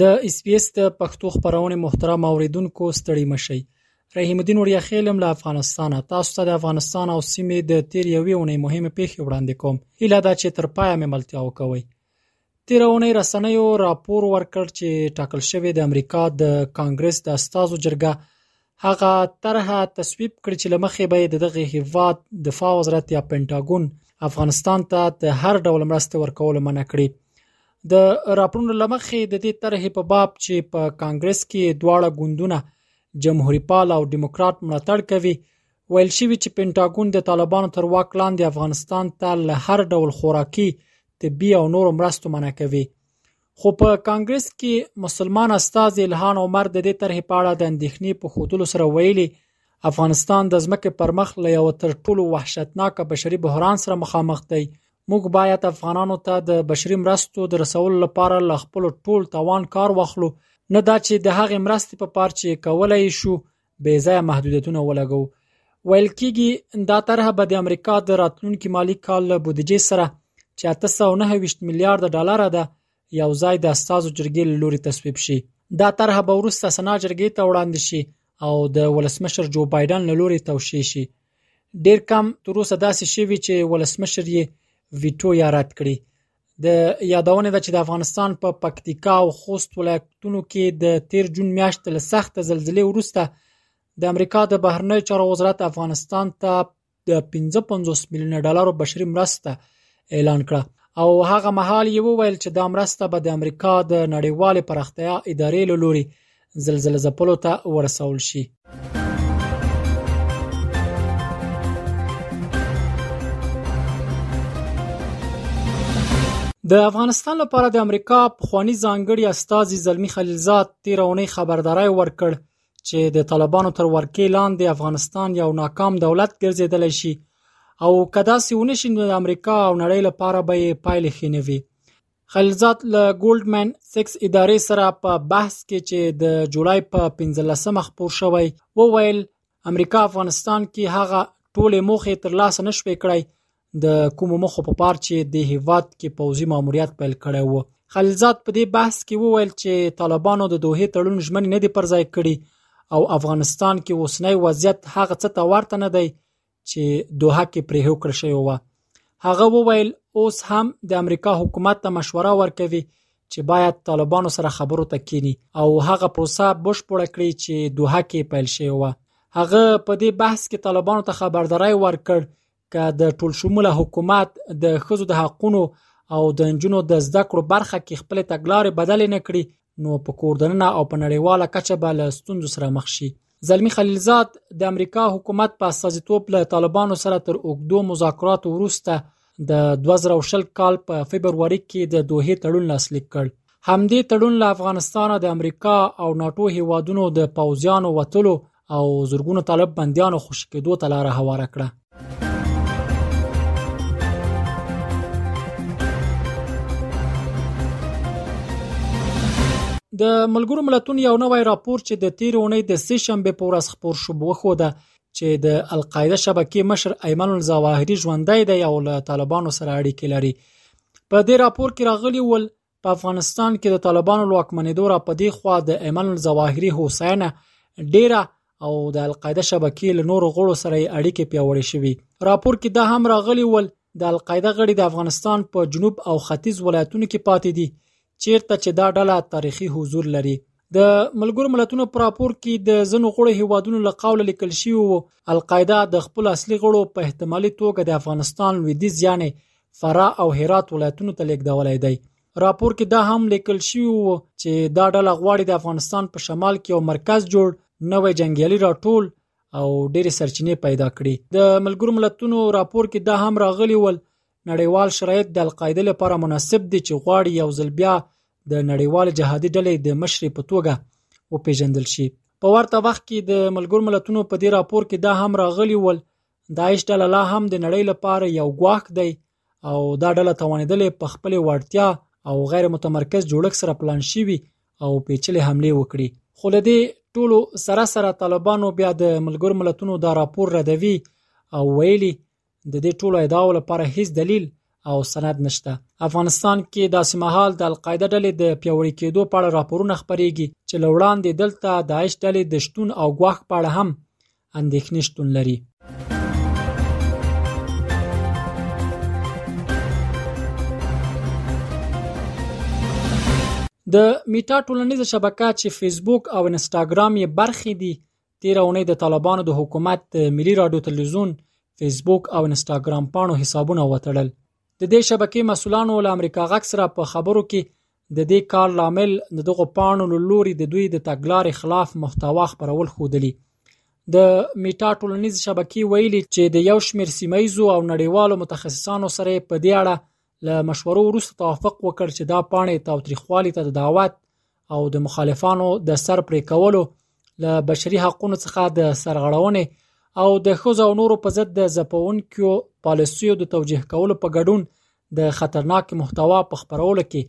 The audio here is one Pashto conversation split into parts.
د اس بي اس د پښتو خپرونې محترم اوریدونکو ستړي مه شئ رحیم الدین وړیا خیل یم له افغانستانه تاسو ته د افغانستان او سیمې د تیر یوې اونۍ مهمې پیښې وړاندې کوم هیله ده چې تر پایه مې ملتیا وکوئ تیر اونۍ رسنیو راپور ورکړ چې ټاکل شوې د امریکا د کانګرس د استازو جرګه هغه طرحه تصویب کړې چې لمخې به د دغه هیواد دفاع وزارت یا پنټاګون افغانستان ته د هر ډول مرستې ورکولو منع کړي د راپورونو لمخې د دې طرحې په باب چې په کانګرس کې دواړه ګوندونه جمهوریت پال او دیموکرات ملاتړ کوي ویل شوی چې پنټاګون د طالبانو تر واک لاندې افغانستان ته له هر ډول خوراکي طبي او نورو مرستو منع کوي خو په کانګرس کې مسلمان استازي الهان عمر د دې طرحې په اړه د اندېښنې په ښودلو سره ویلي، افغانستان د ځمکې پر مخ له یو تر ټولو وحشتناک بشري بحران سره مخامخ دی موږ باید افغانانو ته د بشري مرستو د رسولو لپاره له خپل ټول توان کار واخلو نه دا چې د هغې مرستې په پار چې کولای شو بې ځایه محدودیتونه ولګوو. ویل کېږي دا طرحه به د امریکا د راتلونکي مالي کال له بودجې سره چې 829 میلیارد ډالر ده یو ځای د استازو جرګې له لوري تصویب شي دا طرحه به وروسته سنا جرګې ته وړاندې شي او د ولسمشر جو بایډن له لوري توشیح شي ډیر کم تر اوسه داسې شوي چې ولسمشر یې ویټو یا رد کړي د یادونې ده چې د افغانستان په پکتیکا او خوست ولایتونو کې د تیر جون میاشتې له سخت زلزلې وروسته د امریکا د بهرنیو چارو وزارت افغانستان ته د 55 میلیون ډالرو بشري مرسته اعلان کړه او هغه مهال یې وویل چې دا مرسته به د امریکا د نړیوال پراختیا ادارې له لوري زلزله ځپلو ته ورسول شي. د افغانستان لپاره د امریکا پخوانی ځانګړي استاذ زلمی خلیلزاد تیر اونۍ خبرداري ورکړ چې د طالبانو تر ورکې لاندې افغانستان یو ناکام دولت ګرځیدل شي او کدا سیونه شي د امریکا او نړۍ لپاره به پایلې خینوي خلیلزاد له ګولډمن سکس ادارې سره په بحث کې چې د جولای په 15مه خپور شوی وویل امریکا افغانستان کې هغه ټولې موخې ترلاسه نشوې کړای د کومو مخو په پار چې د هیواد کې پوځي ماموریت پیل کړی وو خلیلزاد په دې بحث کې وویل چې طالبانو د دوه تړون ژمنې نه دی پر ځای کړي او افغانستان کې اوسنی وضعیت هغه څه ته ورته نه دی چې دوحه کې پرې هوکړه شوې وه هغه وویل اوس هم د امریکا حکومت ته مشوره ورکوي چې باید طالبانو سره خبرو ته کینی او هغه پروسه بشپړه کړي چې دوحه کې پیل شوی و هغه په دې بحث کې طالبانو ته خبرداري ورکړ چې د ټولشموله حکومت د خزو د حقونو او د انجونو د زده کړو برخه کې خپل تګلارې بدلې نه کړي نو په کور دننه او په نړیواله کچه به له ستونزو سره مخ شي زلمی خلیلزاد د امریکا حکومت په استازیتوب له طالبانو سره تر اوږدو مذاکراتو وروسته د 2020 کال په فبرवरी کې د دوه تړون لاسلیک کړ همدې تړون له افغانستانه د امریکا او ناتو هیوادونو د پوځیانو وتلو او زرګونو طالب بنديانو خوشی کېدو ته لار هواره کړه د ملګرو ملتونو یو نوی راپور چې د تیر اونۍ د سې شنبه په ورځ خبر شو بوخو ده چې د القاعده شبکې مشر ایمن الزواهری ژوندۍ دی او له طالبانو سره اړیکې لري په دې راپور کې راغلی ول په افغانستان کې د طالبانو له واکمنېدو را په دې خوا د ایمن الظواهري هوساینه ډېره او د القاعده شبکې له نورو غړو سره یې اړیکې پیاوړې شوي راپور کې دا هم راغلی ول د القاعده غړي د افغانستان په جنوب او ختیځ ولایتونو کې پاتې دي چیرته چې دا ډله تاریخي حضور لري د ملګرو ملتونو پر راپور کې د زنو غړو هیوادونو له قوله لیکل شوی وو القاعده د خپل اصلي غړو په احتمالي توګه د افغانستان لویدیځ یانې فراه او هرات ولایتونو ته لیږدولی دی. راپور کې دا هم لیکل شوي وو چې دا ډله غواړي د افغانستان په شمال کې یو مرکز جوړ نوی جنګیالي راټول او ډېرې سرچینې پیدا کړي د ملګرو ملتونو راپور کې دا هم راغلي ول نړیوال شرایط د القاعده لپاره مناسب دي چې غواړي یو ځل بیا د نړیوال جهادي ډلې د مشرې په توګه وپیژندل شي په ورته وخت کې د ملګرو ملتونو په دې راپور کې دا هم راغلي ول داعش ډله لا هم د نړۍ لپاره یو ګواښ دی او دا ډله توانېدلې په خپل وړتیا او غیر متمرکز جوړښت سره پلان شوی او پیچلې حمله وکړي خو له دې ټولو سره سره طالبانو بیا د ملګرو ملتونو دا راپور ردوي او ویلي د دې ټولو ادعاو لپاره هیڅ دلیل او سند نشته افغانستان کې داسې مهال د القاعده ډلې د پیوړی کېدو په اړه راپورونه خبرېږي چې لوړاندې دلته داعش ډلې د شتون او غواخ په اړه هم اندېښنې شتون لري. د میټا ټولنیزه شبکه چې فیسبوک او انستاګرام یې برخې دي تیر اونۍ د طالبانو د حکومت د ملي رادیو تلویزیون فیسبوک او انستاګرام پاڼو حسابونه وتړل د دې شبکې مسولانو له امریکا غږ سره په خبرو کې د دې کار لامل د دغو پاڼو له لوري د دوی د تګلارې خلاف محتوا خپرول ښودلي. د میټا ټولنیز شبکې ویلي چې د یو شمېر سیمایزو او نړیوالو متخصصانو سره په دې اړه له مشورو وروسته توافق وکړ چې دا پاڼې تاوتریخوالي ته د دعوت او د مخالفانو د سر پرې کولو له بشري حقوقو څخه د سرغړونې او د ښځو او نورو په ضد د ځپونکو پالیسیو د توجیه کولو په ګډون د خطرناکې محتوا په خپرولو کې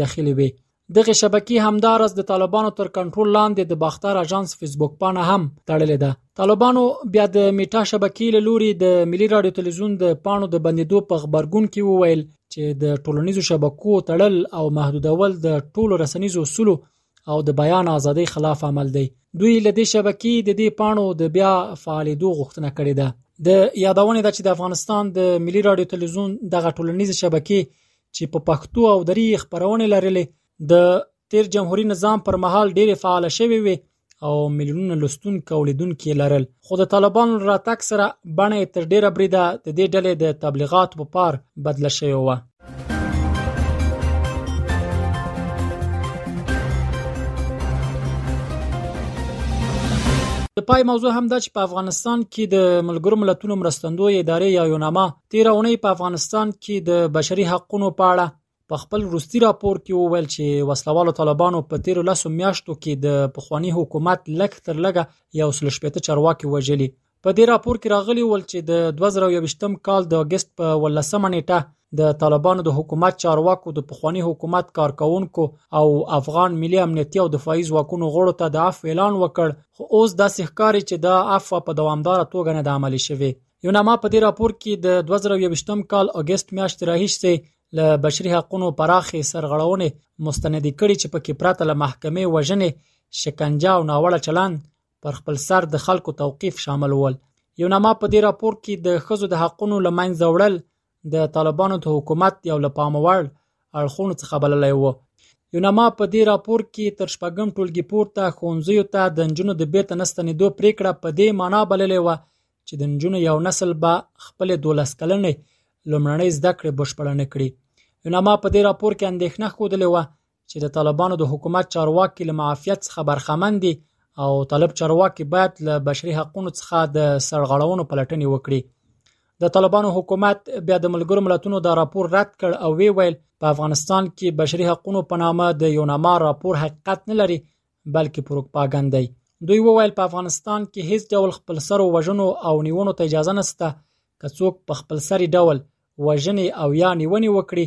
دخیلې وې. دغې شبکې همداراز د طالبانو تر کنټرول لاندې د باختر اژانس فیسبوک پاڼه هم تړلې ده. طالبانو بیا د میټا شبکې له لوري د ملي رادیو تلویزیون د پاڼو د بندیدو په خبرګون کې وویل چې د ټولنیزو شبکو تړل او محدودول د ټولو رسنیزو اصولو او د بیان ازادۍ خلاف عمل دی. دوی له دې شبکې د دې پاڼو د بیا فعالېدو غوښتنه کړې ده. د یادونې ده چې د افغانستان د ملي راډیو تلویزیون دغه ټولنیزې شبکې چې په پښتو او دري یې خپرونې لرلې د تېر جمهوري نظام پر مهال ډېرې فعاله شوې وې او میلیونونه لوستونکي او لیدونکي یې لرل خو د طالبانو له راتګ سره بڼه یې تر ډېره بریده د دې ډلې د تبلیغاتو په پار بدله شوې وه. د پای موضوع هم دا چې په افغانستان کې د ملګرو ملتونو مرستندوی ادارې یا یوناما تیر اونۍ په افغانستان کې د بشري حقوقو په اړه په خپل روستي راپور کې وویل چې وسلوالو طالبانو په تیر لاسو میاشتو کې د پخوانی حکومت لک تر لګه یو سل شپېته چارواکي وژلي په دې راپور کې راغلي ول چې د 2021م کال د اگست په 18مه نیټه د طالبانو د حکومت چارواکو د پخوانی حکومت کارکونکو او افغان ملي امنیتي او دفاعي ځواکونو غړو ته د عفو اعلان وکړ خو اوس داسې ښکاري چې دا عفو په دوامدار توګه نه د عملی شوی یوناما په دې راپور کې د 2021م کال اگست میاشت راهیسې له بشري حقوقو پراخې سرغړونې مستندې کړي چې پکې پرته له محکمې وژنې شکنجه او ناوړه چلند پر خپل سر د خلکو توقیف شامل ول. یوناما په دې راپور کې د ښځو د حقونو له منځه وړل د طالبانو د حکومت یو له پامه وړ اړخونو څخه بللی و. یوناما په دې راپور کې تر شپږم ټولګي پورته ښوونځیو ته د نجونو د بېرته نه ستنېدو پرېکړه په دې مانا بللې وه چې د نجونو یو نسل به خپلې دولس کلنې لومړنۍ زده کړې بشپړه نه کړي. یوناما په دې راپور کې اندېښنه ښودلې وه چې د طالبانو د حکومت چارواکي له معافیت څخه برخمن دي او طالب چارواکي باید له بشري حقوقو څخه د سرغړونو پلټنې وکړي د طالبانو حکومت بیا د ملګرو ملتونو دا راپور رد کړ او وی ویل په افغانستان کې بشري حقوقو په نامه د یوناما راپور حقیقت نه لري بلکې پروپاګند دی دوی وویل په افغانستان کې هیڅ ډول خپل سر وژنو او نیونو ته اجازه نشته که څوک په خپل سری ډول وژنې او یا نیونې وکړي